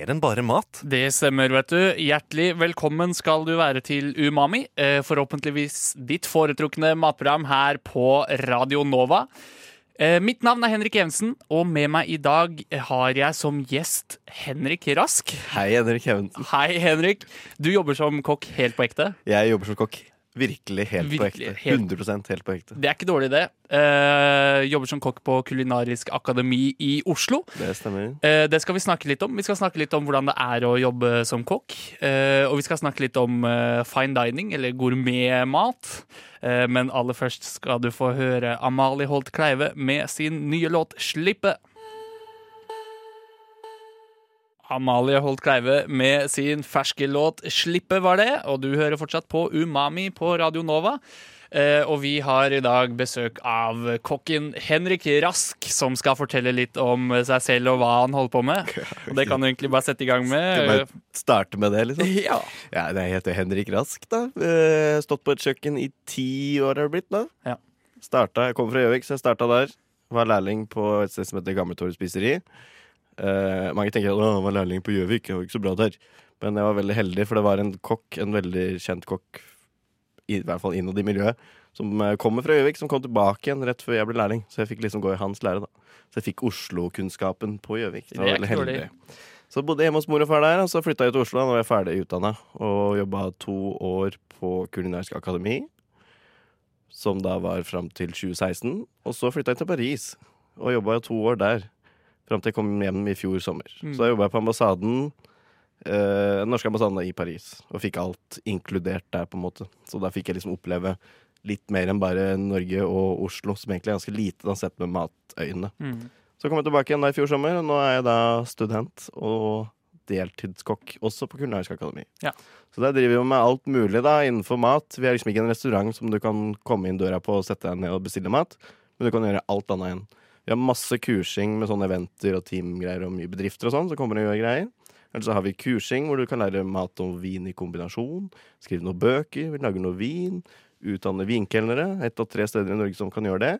Mer enn bare mat. Det stemmer, vet du. Hjertelig velkommen skal du være til Umami. Eh, Forhåpentligvis ditt foretrukne matprogram her på Radio Nova. Eh, Mitt navn er Henrik Evensen, og med meg i dag har jeg som gjest Henrik Rask. Hei, Henrik Evensen. Hei, Henrik. Du jobber som kokk helt på ekte. Jeg jobber som kokk. Virkelig helt på ekte. 100% helt på ekte. Det er ikke dårlig, det. Eh, jobber som kokk på Kulinarisk akademi i Oslo. Det stemmer. Eh, Det skal vi snakke litt om. Vi skal snakke litt om hvordan det er å jobbe som kokk. Eh, Og vi skal snakke litt om eh, fine dining, eller gourmetmat. Eh, Men aller først skal du få høre Amalie Holt Kleive med sin nye låt 'Slippe'. Amalie Holt Kleive med sin ferske låt 'Slippe' var det. Og du hører fortsatt på Umami på Radio Nova. Eh, og vi har i dag besøk av kokken Henrik Rask, som skal fortelle litt om seg selv og hva han holder på med. Og det kan du egentlig bare sette i gang med. Skal jeg bare starte med det, liksom? Ja. Ja, det heter Henrik Rask, da. Eh, Stått på et kjøkken i ti år, har det blitt, da. Ja. Starta, Jeg kommer fra Gjøvik, så jeg starta der. Var lærling på et sted som heter Gammeltorget spiseri. Eh, mange tenker at «Å, han var lærling på Gjøvik, det var ikke så bra der. Men jeg var veldig heldig, for det var en kokk, en veldig kjent kokk, i hvert fall innad i miljøet, som eh, kommer fra Gjøvik, som kom tilbake igjen rett før jeg ble lærling. Så jeg fikk liksom gå i hans lære, da. Så jeg fikk Oslo-kunnskapen på Gjøvik. Det var veldig heldig. dårlig. Så bodde hjemme hos mor og far der, og så flytta jeg til Oslo. Da var jeg ferdig utdanna og jobba to år på Kulinarisk akademi. Som da var fram til 2016. Og så flytta jeg til Paris og jobba to år der. Fram til jeg kom hjem i fjor sommer. Mm. Så da jobba jeg på ambassaden, eh, den norske ambassaden i Paris. Og fikk alt inkludert der, på en måte. Så da fikk jeg liksom oppleve litt mer enn bare Norge og Oslo, som egentlig er ganske lite da sett med matøyne. Mm. Så kom jeg tilbake igjen da i fjor sommer, og nå er jeg da student og deltidskokk også på Kulinarisk akademi. Ja. Så der driver vi med alt mulig da innenfor mat. Vi er liksom ikke en restaurant som du kan komme inn døra på og sette deg ned og bestille mat, men du kan gjøre alt annet igjen. Vi har masse kursing med sånne eventer og teamgreier og mye bedrifter og sånn Så kommer det gjøre greier. Eller så har vi kursing hvor du kan lære mat og vin i kombinasjon. Skrive noen bøker, vi lager noe vin. Utdanne vinkelnere. Ett av tre steder i Norge som kan gjøre det.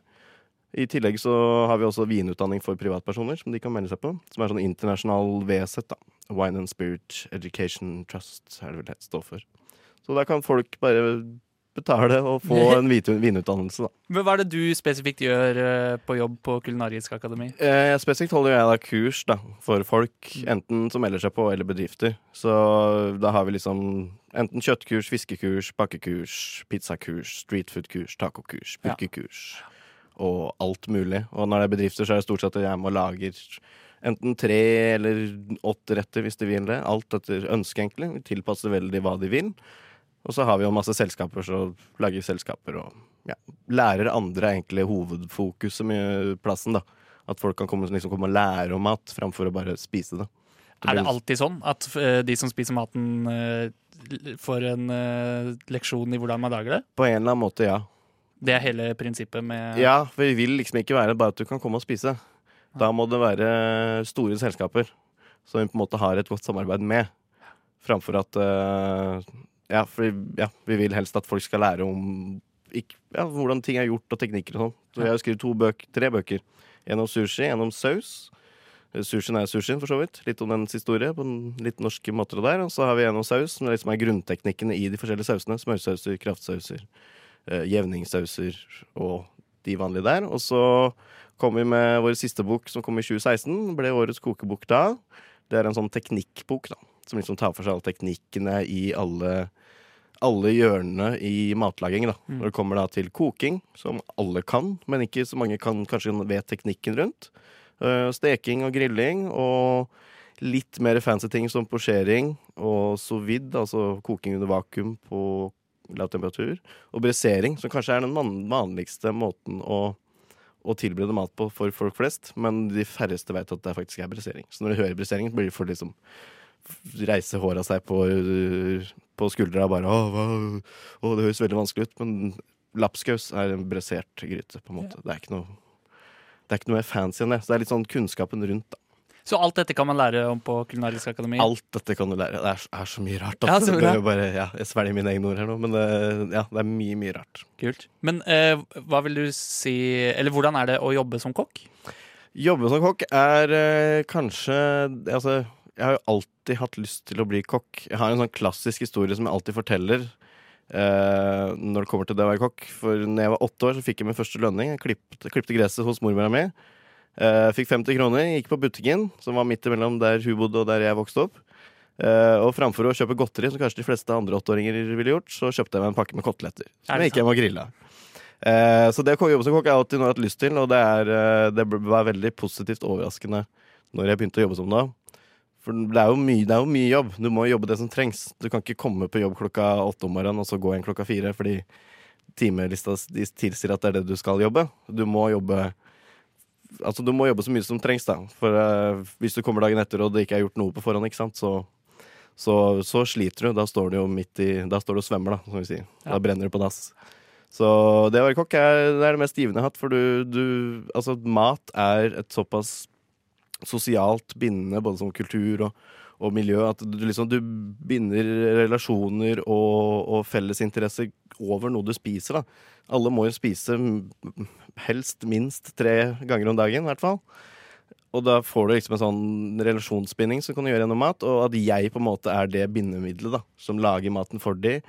I tillegg så har vi også vinutdanning for privatpersoner, som de kan melde seg på. Som er sånn internasjonal VSET, da. Wine and Spirit Education Trust, er det vel det står for. Så da kan folk bare betale og få en vinutdannelse, da. Men hva er det du spesifikt gjør eh, på jobb på Kulinarisk akademi? Eh, spesifikt holder jeg da kurs da, for folk, enten som melder seg på, eller bedrifter. Så da har vi liksom enten kjøttkurs, fiskekurs, bakkekurs, pizzakurs, streetfoodkurs, tacokurs, Ja. og alt mulig. Og når det er bedrifter, så er det stort sett at jeg må lage enten tre eller åtte retter hvis de vil det. Alt etter ønske, egentlig. Tilpasser veldig hva de vil. Og så har vi jo masse selskaper, så lager selskaper og ja, lærer andre er egentlig hovedfokuset med plassen, da. At folk kan komme, liksom komme og lære om mat, framfor å bare spise det. Er det alltid sånn at eh, de som spiser maten, eh, får en eh, leksjon i hvordan man lager det? På en eller annen måte, ja. Det er hele prinsippet med Ja, for vi vil liksom ikke være bare at du kan komme og spise. Da må det være store selskaper som vi på en måte har et godt samarbeid med. Framfor at eh, ja, for ja, vi vil helst at folk skal lære om ikke, ja, hvordan ting er gjort og teknikker og sånn. Så jeg har skrevet to bøk, tre bøker. En om sushi, en om saus. Eh, Sushien er sushien, for så vidt. Litt om dens historie på den litt norske måter der. Og så har vi en om saus, som liksom er grunnteknikkene i de forskjellige sausene. Smørsauser, kraftsauser, eh, jevningssauser og de vanlige der. Og så kom vi med vår siste bok, som kom i 2016. Ble årets kokebok da. Det er en sånn teknikkbok, da. Som liksom tar for seg alle teknikkene i alle, alle hjørnene i matlaging. da. Mm. Når det kommer da til koking, som alle kan, men ikke så mange kan kanskje vet teknikken rundt. Uh, steking og grilling og litt mer fancy ting som posjering og sous vide, altså koking under vakuum på lav temperatur. Og bresering, som kanskje er den vanligste måten å, å tilberede mat på for folk flest. Men de færreste vet at det faktisk er bresering. Så når de hører bresering, blir de for liksom reise håra seg på, på skuldra bare å, å, det høres veldig vanskelig ut. Men lapskaus er en bressert gryte, på en måte. Det er ikke noe det er ikke noe mer fancy enn det. Så det er litt sånn kunnskapen rundt. da. Så alt dette kan man lære om på Kulinarisk akademi? Alt dette kan du lære. Det er, er så mye rart. Ja, så er jo bare, ja, jeg svelger mine egne ord her nå, men det, ja, det er mye, mye rart. Kult. Men eh, hva vil du si Eller hvordan er det å jobbe som kokk? Jobbe som kokk er eh, kanskje Altså, jeg har jo alltid hatt lyst til å bli kokk. Jeg har en sånn klassisk historie som jeg alltid forteller eh, når det kommer til det å være kokk. For når jeg var åtte år, så fikk jeg min første lønning. Jeg klippte, klippte gresset hos mormora mi. Eh, fikk 50 kroner, gikk på butikken, som var midt imellom der hun bodde og der jeg vokste opp. Eh, og framfor å kjøpe godteri, som kanskje de fleste andre åtteåringer ville gjort, så kjøpte jeg meg en pakke med koteletter. Er Som jeg gikk hjem og grilla. Eh, så det å jobbe som kokk har jeg alltid hatt lyst til, og det, er, eh, det var veldig positivt overraskende når jeg begynte å jobbe som det. For det er, jo mye, det er jo mye jobb. Du må jobbe det som trengs. Du kan ikke komme på jobb klokka åtte om morgenen og så gå igjen klokka fire fordi timelista de tilsier at det er det du skal jobbe. Du må jobbe Altså du må jobbe så mye som trengs, da. For uh, hvis du kommer dagen etter og det ikke er gjort noe på forhånd, ikke sant, så, så, så sliter du. Da står du jo midt i Da står du og svømmer, da, som vi sier. Ja. Da brenner du på dass. Så det å være kokk er det, er det mest givende jeg har hatt, for du, du Altså, mat er et såpass sosialt bindende, både som kultur og, og miljø, at du liksom du binder relasjoner og, og fellesinteresser over noe du spiser, da. Alle må jo spise helst minst tre ganger om dagen, i hvert fall. Og da får du liksom en sånn relasjonsbinding som kan gjøre gjennom mat, og at jeg på en måte er det bindemiddelet da, som lager maten for de.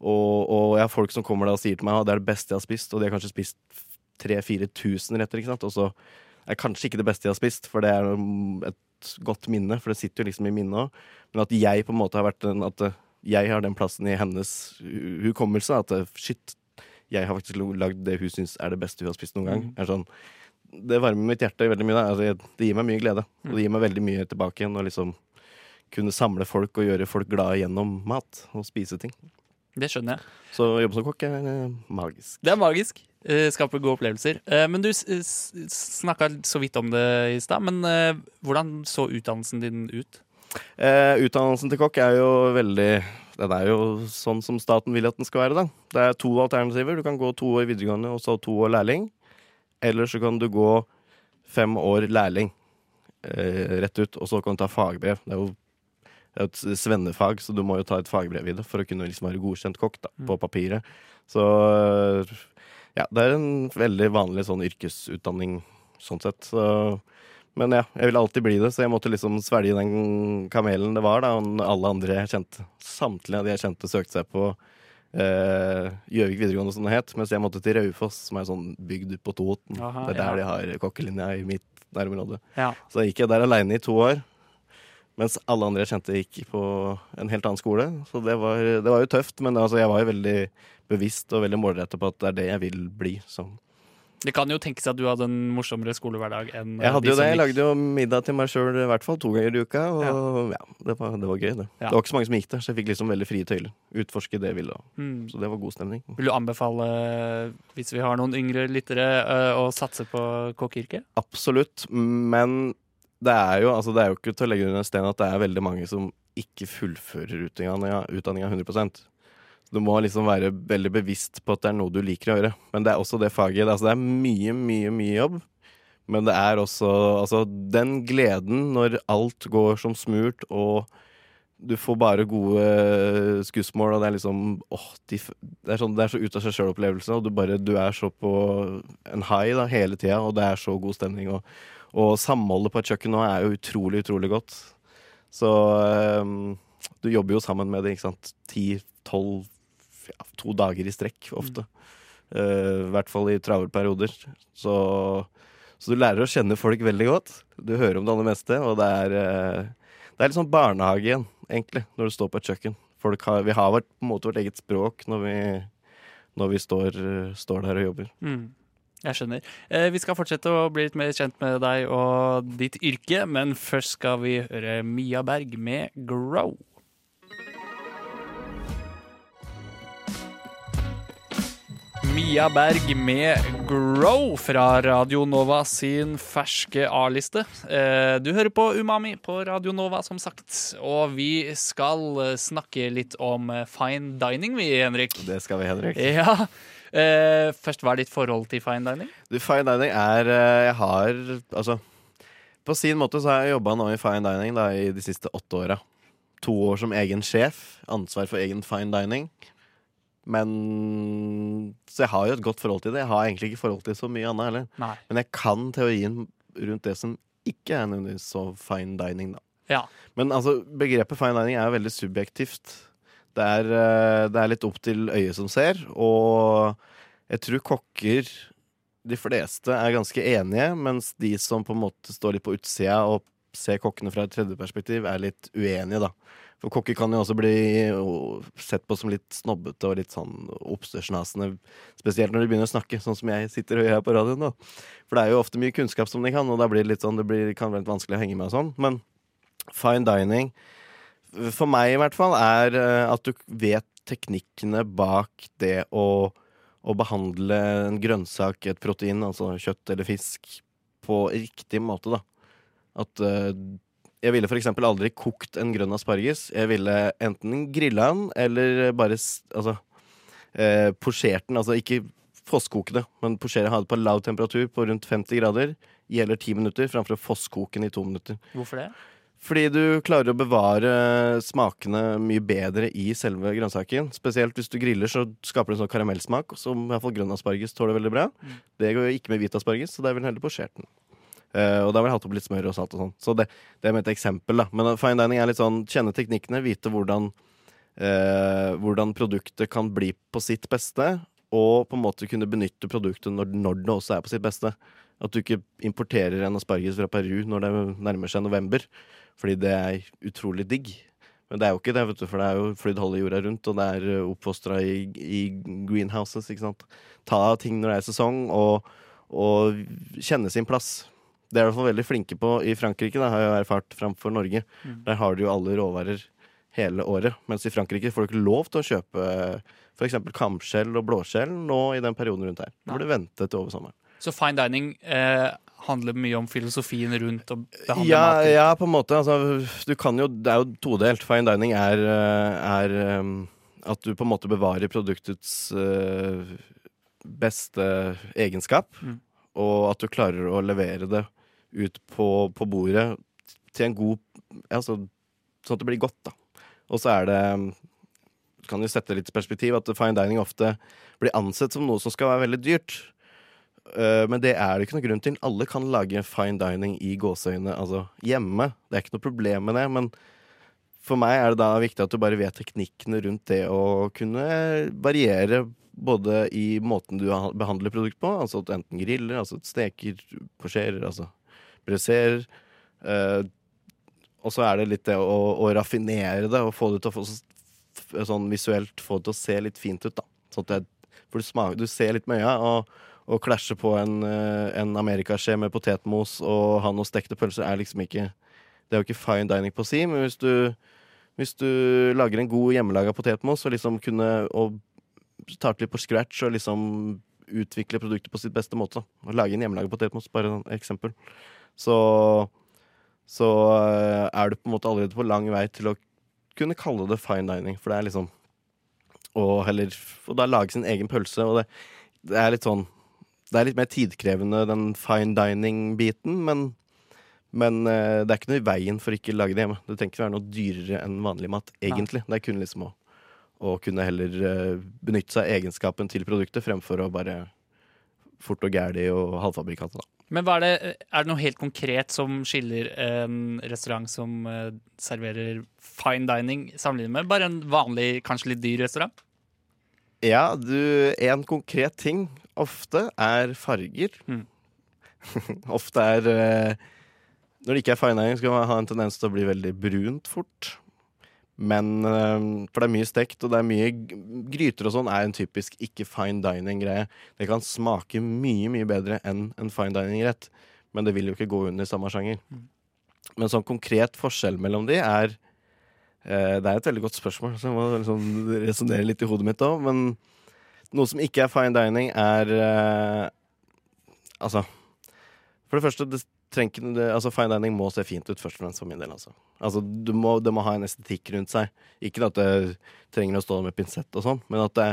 Og, og jeg har folk som kommer da og sier til meg at det er det beste jeg har spist, og de har kanskje spist 3000-4000 retter, ikke sant. Og så er kanskje ikke det beste jeg har spist, for det er et godt minne, for det sitter jo liksom i minnet òg. Men at jeg på en måte har vært den At uh, jeg har den plassen i hennes hukommelse. At uh, shit, jeg har faktisk lagd det hun syns er det beste hun har spist noen gang. Mm. Sånn, det varmer mitt hjerte veldig mye. Altså, det gir meg mye glede. Og det gir meg veldig mye tilbake igjen. Å liksom kunne samle folk og gjøre folk glade gjennom mat og spise ting. Det skjønner jeg. Så å jobbe som kokk er eh, magisk. Det er magisk. Eh, skaper gode opplevelser. Eh, men du snakka så vidt om det i stad. Men hvordan så utdannelsen din ut? Eh, utdannelsen til kokk er jo veldig Den er jo sånn som staten vil at den skal være. da Det er to alternativer. Du kan gå to år videregående og så to år lærling. Eller så kan du gå fem år lærling eh, rett ut, og så kan du ta fagbrev. Det er jo det er et svennefag, så du må jo ta et fagbrev i det for å kunne liksom være godkjent kokk da, på papiret. Så eh, ja, det er en veldig vanlig sånn yrkesutdanning sånn sett. Så men ja, jeg ville alltid bli det, så jeg måtte liksom svelge den kamelen det var. da, og Alle andre jeg kjente, samtlige av de jeg kjente, søkte seg på eh, Gjøvik videregående, som det het. Mens jeg måtte til Raufoss, som er sånn bygd på Toten. Aha, det er der ja. de har kokkelinja i mitt nærområde. Ja. Så gikk jeg der aleine i to år. Mens alle andre jeg kjente, gikk på en helt annen skole. Så det var, det var jo tøft, men altså, jeg var jo veldig bevisst og veldig målrettet på at det er det jeg vil bli. Så. Det kan jo tenkes at du hadde en morsommere skolehverdag enn eh, Jeg hadde de jo som det, jeg lagde jo middag til meg sjøl i hvert fall to ganger i uka. Og ja, det, var, det var gøy, det. Ja. Det var ikke så mange som gikk der, så jeg fikk liksom veldig frie tøyler. Utforske det jeg ville. Mm. Så det var god stemning. Vil du anbefale, hvis vi har noen yngre lyttere, eh, å satse på kokkeyrket? Absolutt, men det er jo, altså, det er jo ikke til å legge under en sten at det er veldig mange som ikke fullfører utdanninga, utdanninga 100% Du må liksom være veldig bevisst på at det er noe du liker å gjøre. Men det er også det faget. Altså, det er mye, mye, mye jobb. Men det er også altså, den gleden når alt går som smurt, og du får bare gode skussmål, og det er liksom åh, de, det, er sånn, det er så ut av seg sjøl-opplevelse, og du, bare, du er så på en high da, hele tida, og det er så god stemning. Og, og samholdet på et kjøkken nå er jo utrolig, utrolig godt. Så um, du jobber jo sammen med det, ikke sant. Ti, tolv, ja, to dager i strekk ofte. Eh, I hvert fall i travle perioder. Så, så du lærer å kjenne folk veldig godt. Du hører om det aller meste, og det er uh, Det er litt sånn barnehage igjen, egentlig, når du står på et kjøkken. Har, vi har vært, på en måte vårt eget språk når vi, når vi står, står der og jobber. Mm. Jeg skjønner. Eh, vi skal fortsette å bli litt mer kjent med deg og ditt yrke, men først skal vi høre Mia Berg med 'Grow'. Mia Berg med 'Grow' fra Radio Nova sin ferske A-liste. Eh, Du hører på Umami på Radio Nova, som sagt. Og vi skal snakke litt om fine dining, vi, Henrik. Det skal vi, Henrik. Ja. Eh, Først, hva er ditt forhold til fine dining? Du, fine dining er eh, Jeg har Altså, på sin måte så har jeg jobba nå i fine dining da, i de siste åtte åra. To år som egen sjef. Ansvar for egen fine dining. Men Så jeg har jo et godt forhold til det. Jeg har egentlig ikke forhold til så mye annet heller. Nei. Men jeg kan teorien rundt det som ikke er nødvendigvis så fine dining, da. Ja. Men altså, begrepet fine dining er jo veldig subjektivt. Det er, eh, det er litt opp til øyet som ser, og jeg tror kokker De fleste er ganske enige, mens de som på en måte står litt på utsida og ser kokkene fra et tredje perspektiv, er litt uenige, da. For kokker kan jo også bli oh, sett på som litt snobbete og litt sånn oppstørsnasende. Spesielt når de begynner å snakke, sånn som jeg sitter og gjør her på radioen. da For det er jo ofte mye kunnskap som de kan, og da blir det litt sånn, det blir, kan være litt vanskelig å henge med og sånn. Men fine dining, for meg i hvert fall, er eh, at du vet teknikkene bak det å, å behandle en grønnsak, et protein, altså kjøtt eller fisk, på riktig måte, da. At uh, jeg ville eksempel aldri kokt en grønn asparges. Jeg ville enten grilla den, eller bare altså, eh, posjert den. Altså ikke fosskoke det, men posjere, det på lav temperatur på rundt 50 grader Gjelder eller 10 minutter, framfor å fosskoke den i to minutter. Hvorfor det? Fordi du klarer å bevare smakene mye bedre i selve grønnsaken. Spesielt hvis du griller, så skaper det en sånn karamellsmak, som i hvert fall grønn asparges tåler veldig bra. Det går jo ikke med hvit asparges, så det er vel heller posjert den. Uh, og da vil jeg hatt opp litt smør og salt og sånn. Så det, det er med et eksempel, da. Men fine dining er litt sånn kjenne teknikkene, vite hvordan, uh, hvordan produktet kan bli på sitt beste, og på en måte kunne benytte produktet når, når det også er på sitt beste. At du ikke importerer en asparges fra Peru når det nærmer seg november, fordi det er utrolig digg. Men det er jo ikke det, vet du, for det er jo flydd halve jorda rundt, og det er oppfostra i, i greenhouses, ikke sant. Ta ting når det er sesong, og, og kjenne sin plass. Det er i hvert fall veldig flinke på i Frankrike, det har jeg jo erfart framfor Norge. Der har du jo alle råvarer hele året. Mens i Frankrike får du ikke lov til å kjøpe f.eks. kamskjell og blåskjell nå i den perioden rundt her. Du burde vente til over sommeren. Så fine dining eh, handler mye om filosofien rundt å behandle Ja, mat. ja, på en måte. Altså, du kan jo, det er jo todelt. Fine dining er, eh, er um, at du på en måte bevarer produktets eh, beste egenskap. Mm. Og at du klarer å levere det ut på, på bordet til en god altså, Sånn at det blir godt, da. Og så er det Du kan jo sette litt perspektiv at fine dining ofte blir ansett som noe som skal være veldig dyrt. Eh, Men det er det ikke noe grunn til. Alle kan lage fine dining i gåseøyne, altså hjemme. Det er ikke noe problem med det, men for meg er det da viktig at du bare vet teknikkene rundt det å kunne variere både i måten du behandler produkt på, altså at du enten griller, altså steker, posjerer, altså bresserer. eh, og så er det litt det å, å raffinere det og få det til å få sånn visuelt få det til å se litt fint ut, da. Sånn at det, for du, smaker, du ser litt med øya, og, og klasje på en, eh, en amerikaskje med potetmos og ha noen stekte pølser er liksom ikke Det er jo ikke fine dining på si, men hvis du, hvis du lager en god hjemmelaga potetmos og liksom kunne og starte litt på scratch og liksom utvikle produktet på sitt beste måte. Og lage en hjemmelaga potetmos, bare et eksempel, så så eh, er du på en måte allerede på lang vei til å kunne kalle det fine dining. For det er liksom Og heller Og da lage sin egen pølse. Og det, det er litt sånn Det er litt mer tidkrevende, den fine dining-biten, men men eh, det er ikke noe i veien for ikke å lage det hjemme. Det trenger ikke være noe dyrere enn vanlig mat, egentlig. Det er kun liksom å, å kunne heller eh, benytte seg av egenskapen til produktet, fremfor å bare fort og gæli og halvfabrikatet, da. Men er, det, er det noe helt konkret som skiller en restaurant som eh, serverer fine dining, sammenlignet med bare en vanlig, kanskje litt dyr restaurant? Ja, du, en konkret ting ofte er farger. Mm. ofte er eh, Når det ikke er fine dining, skal man ha en tendens til å bli veldig brunt fort. Men eh, For det er mye stekt, og det er mye Gryter og sånn er en typisk ikke fine dining-greie. Det kan smake mye, mye bedre enn en fine dining-rett, men det vil jo ikke gå under samme sjanger. Men sånn konkret forskjell mellom de er eh, Det er et veldig godt spørsmål, så jeg må liksom resonnere litt i hodet mitt òg. Men Noe som ikke er fine dining, er eh, Altså For det første, det trenger det, altså, fine dining må se fint ut, først og fremst for min del. Altså, altså du må, Det må ha en estetikk rundt seg. Ikke at det trenger å stå med pinsett og sånn, men at det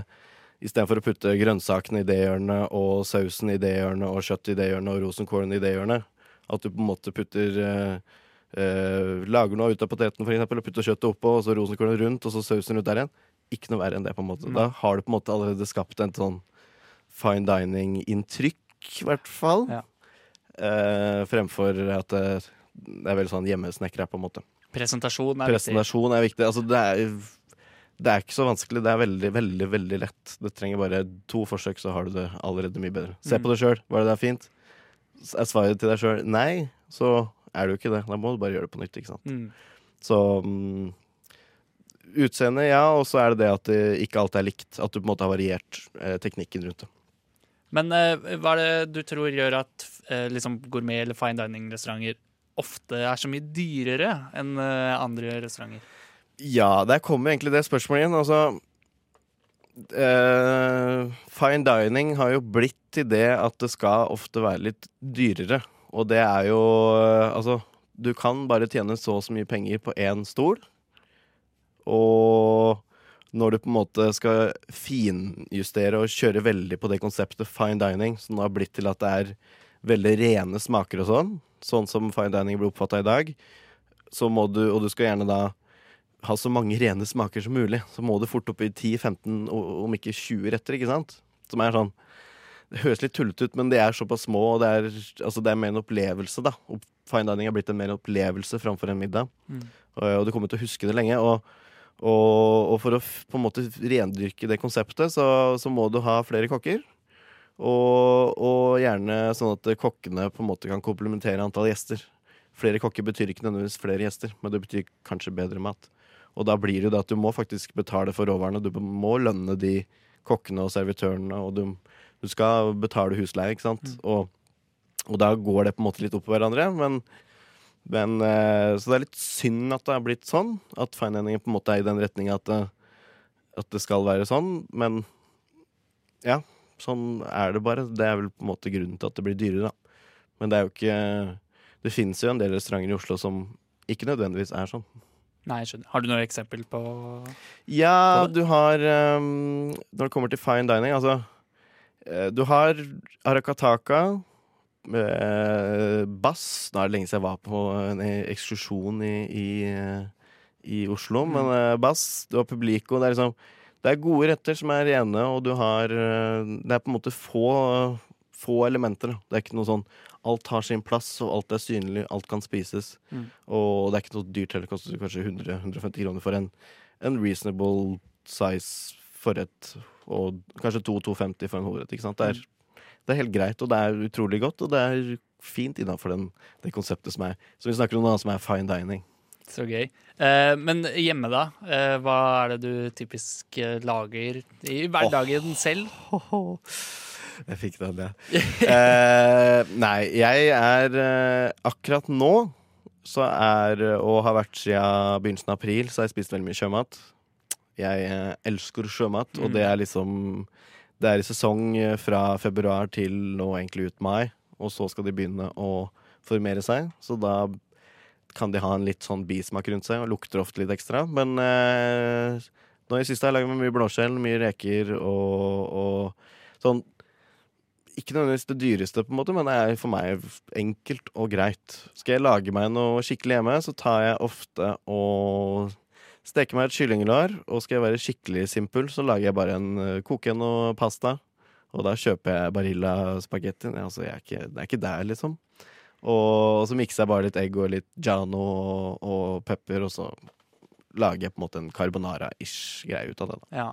istedenfor å putte grønnsakene i det hjørnet, og sausen i det hjørnet, og kjøtt i det hjørnet, og rosenkålen i det hjørnet, at du på en måte putter eh, eh, Lager noe ut av poteten, for eksempel, og putter kjøttet oppå, og så rosenkålen rundt, og så sausen rundt der igjen. Ikke noe verre enn det, på en måte. Da har du på en måte allerede skapt en sånn fine dining-inntrykk, i hvert fall. Ja. Eh, fremfor at det, det er veldig sånn hjemmesnekra, på en måte. Presentasjon er viktig. Presentasjon er viktig. Altså, det er, det er ikke så vanskelig. Det er veldig, veldig veldig lett. Det trenger bare to forsøk, så har du det allerede mye bedre. Se Mm. på det sjøl. Var det der fint? Er svaret til deg sjøl nei, så er det jo ikke det. Da må du bare gjøre det på nytt. ikke sant? Mm. Så Utseende, ja, og så er det det at det ikke alt er likt. At du på en måte har variert eh, teknikken rundt det. Men eh, hva er det du tror gjør at eh, liksom gourmet- eller fine dining-restauranter ofte er så mye dyrere enn eh, andre restauranter? Ja, der kommer egentlig det spørsmålet igjen. Altså eh, Fine dining har jo blitt til det at det skal ofte være litt dyrere. Og det er jo eh, Altså, du kan bare tjene så og så mye penger på én stol. Og når du på en måte skal finjustere og kjøre veldig på det konseptet fine dining, som har blitt til at det er veldig rene smaker og sånn, sånn som fine dining blir oppfatta i dag, så må du, og du skal gjerne da ha så mange rene smaker som mulig, så må du fort opp i 10-15, om ikke 20 retter, ikke sant? Som er sånn Det høres litt tullete ut, men de er såpass små, og det er, altså det er mer en opplevelse, da. Og fine dining har blitt en mer opplevelse framfor en middag. Mm. Og, og du kommer til å huske det lenge. Og, og, og for å på en måte rendyrke det konseptet, så, så må du ha flere kokker. Og, og gjerne sånn at kokkene på en måte kan komplementere antall gjester. Flere kokker betyr ikke nødvendigvis flere gjester, men det betyr kanskje bedre mat. Og da blir det jo det at du må faktisk betale for råvarene. Du må lønne de kokkene og servitørene, og du, du skal betale husleie, ikke sant. Og, og da går det på en måte litt opp på hverandre. Men, men eh, Så det er litt synd at det har blitt sånn. At fine-dining på en måte er i den retninga at, det- at det skal være sånn. Men ja, sånn er det bare. Det er vel på en måte grunnen til at det blir dyrere, da. Men det er jo ikke Det finnes jo en del restauranter i Oslo som ikke nødvendigvis er sånn. Nei, jeg skjønner. Har du noe eksempel på Ja, På du har um, Når det kommer til fine dining, altså eh, Du har Arakataka. Eh, bass. Nå er det lenge siden jeg var på en ekskursjon i, i, eh, i Oslo, men eh, bass. Du har Publico. Det er liksom Det er gode retter som er rene, og du har Det er på en måte få, få elementer. da. Det er ikke noe sånn Alt har sin plass, og alt er synlig, alt kan spises. Mm. Og det er ikke noe dyrt heller. Koster kanskje 100-150 kroner for en, en reasonable size forrett. Og kanskje 2-250 for en hovedrett. Ikke sant? Det er, det er helt greit, og det er utrolig godt, og det er fint innafor det konseptet som er Så vi snakker om noe annet som er fine dining. Så gøy. Eh, men hjemme, da? Eh, hva er det du typisk eh, lager i hverdagen selv? Jeg fikk den, ja. eh, nei, jeg er eh, Akkurat nå så er og har vært siden begynnelsen av april, så har jeg spist veldig mye sjømat. Jeg eh, elsker sjømat, og det er liksom Det er i sesong eh, fra februar til nå egentlig ut mai, og så skal de begynne å formere seg, så da kan de ha en litt sånn bismak rundt seg, og lukter ofte litt ekstra. Men eh, nå i siste har jeg laget mye blåskjell, mye reker og, og sånn ikke nødvendigvis det dyreste, på en måte, men det er for meg enkelt og greit. Skal jeg lage meg noe skikkelig hjemme, så tar jeg ofte og steker meg et kyllinglår. Og skal jeg være skikkelig simpel, så lager jeg bare en eh, koker jeg noe pasta. Og da kjøper jeg Barilla spagetti. Altså, jeg er ikke, det er ikke der, liksom. Og så mikser jeg bare litt egg og litt giano og, og pepper, og så lager jeg på en måte en carbonara-ish greie ut av det. da. Ja.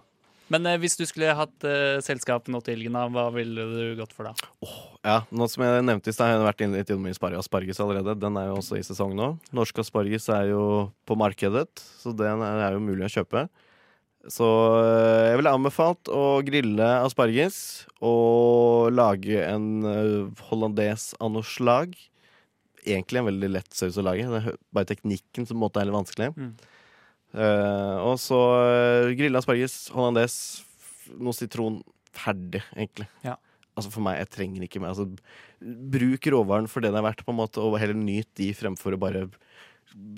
Men eh, hvis du skulle hatt eh, selskap nå til helgen, da, hva ville du gått for da? Ja, nå som jeg nevnte i stad, har jeg vært inne i til og med i spar- asparges allerede. Den er jo også i sesong nå. Norsk asparges er jo på markedet, så den er er jo mulig å kjøpe. Så eh, jeg ville anbefalt å grille asparges og lage en eh, hollandes annoslag. Egentlig en veldig lett saus å lage. Det er hø- bare teknikken som på en måte er litt vanskelig. Mm. Eh, og så uh, grille asparges, hollandes, noe sitron, ferdig, egentlig. Ja. Altså For meg, jeg trenger ikke mer. Altså, bruk råvaren for det det er verdt, på en måte, og heller nyt de fremfor å bare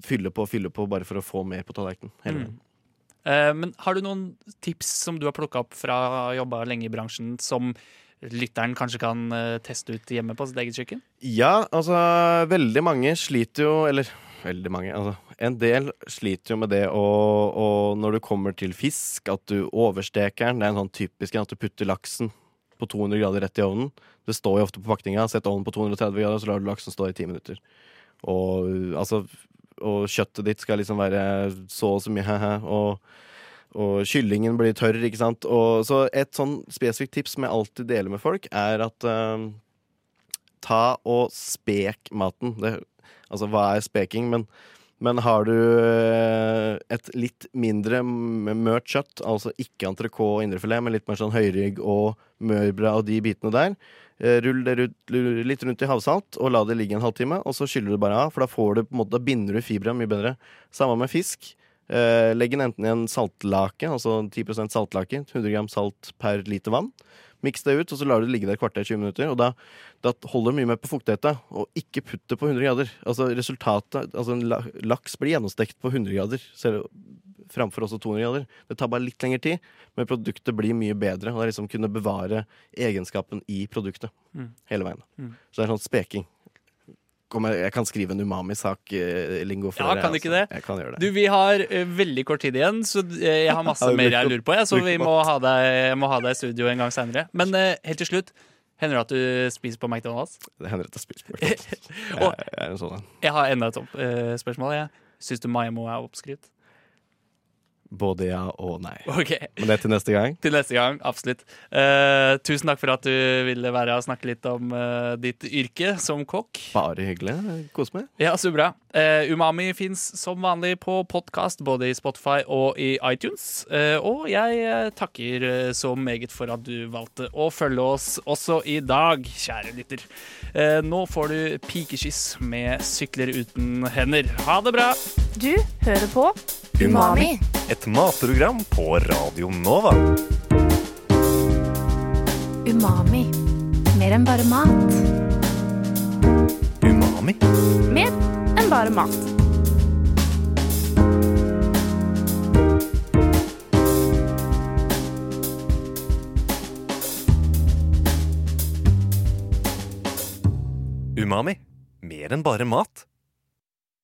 fylle på og fylle på bare for å få mer på tallerkenen. Mm. Eh, men har du noen tips som du har plukka opp fra jobba lenge i bransjen, som lytteren kanskje kan eh, teste ut hjemme på sitt eget kjøkken? Ja, altså veldig mange sliter jo Eller veldig mange, altså En del sliter jo med det og Når du kommer til fisk, at du oversteker den. Det er en sånn typisk at du putter laksen på 200 grader rett i ovnen. Det står jo ofte på pakninga. Sett ovnen på 230 grader, så lar du laksen stå i ti minutter. Og altså Og kjøttet ditt skal liksom være så og så mye, og og kyllingen blir tørr, ikke sant. Og, så et sånn spesifikt tips som jeg alltid deler med folk, er at uh, ta og spek maten. Det, altså, hva er speking? Men, men har du eh, et litt mindre mørt kjøtt, altså ikke entrecôte og indrefilet, men litt mer sånn høyrygg og mørbra og de bitene der, eh, rull det litt rundt i havsalt og la det ligge en halvtime, og så skyller du bare av, for da, får du, på en måte, da binder du fibra mye bedre. Samme med fisk. Eh, legg den enten i en saltlake, altså 10% saltlake, 100 gram salt per liter vann. Miks det ut, og så lar du det ligge der et kvarter 20 minutter. Og da, da holder det mye mer på fuktigheten. Og ikke putt det på 100 grader. Altså resultatet Altså en laks blir gjennomstekt på 100 grader selv, framfor også 200 grader. Det tar bare litt lengre tid, men produktet blir mye bedre. Og det er liksom kunne bevare egenskapen i produktet Mm. hele veien. Mm. Så det er sånn speking. Jeg, jeg kan skrive en umami-sak-lingo for Ja, dere. kan du ikke det? Jeg kan gjøre det. Du, Vi har uh, veldig kort tid igjen, så eh, jeg har masse mer jeg lurer på. Jeg, så vi må ha, deg, må ha deg i studio en gang seinere. Men uh, helt til slutt, hender det at du spiser på McDonald's? Det hender at jeg spiser på McDonald's. Jeg, jeg er en sånn en. Jeg har enda et opp, uh, spørsmål. Jeg. Syns du Maimo er oppskrytt? Både ja og nei. Okay. Men det er til neste gang. Til neste gang, absolutt. Uh, tusen takk for at du ville være og snakke litt om uh, ditt yrke som kokk. Bare hyggelig. Kos meg. Ja, så bra. Uh, Umami fins som vanlig på podkast, både i Spotify og i iTunes. Eh, og jeg eh, takker eh, så meget for at du valgte å følge oss også i dag, kjære lytter. Eh, nå får du pikekyss med sykler uten hender. Ha det bra! Du hører på Umami. Et matprogram på Radio Nova. Umami. Mer enn bare mat. Umami. Mer enn bare mat. Umami. Mer enn bare mat.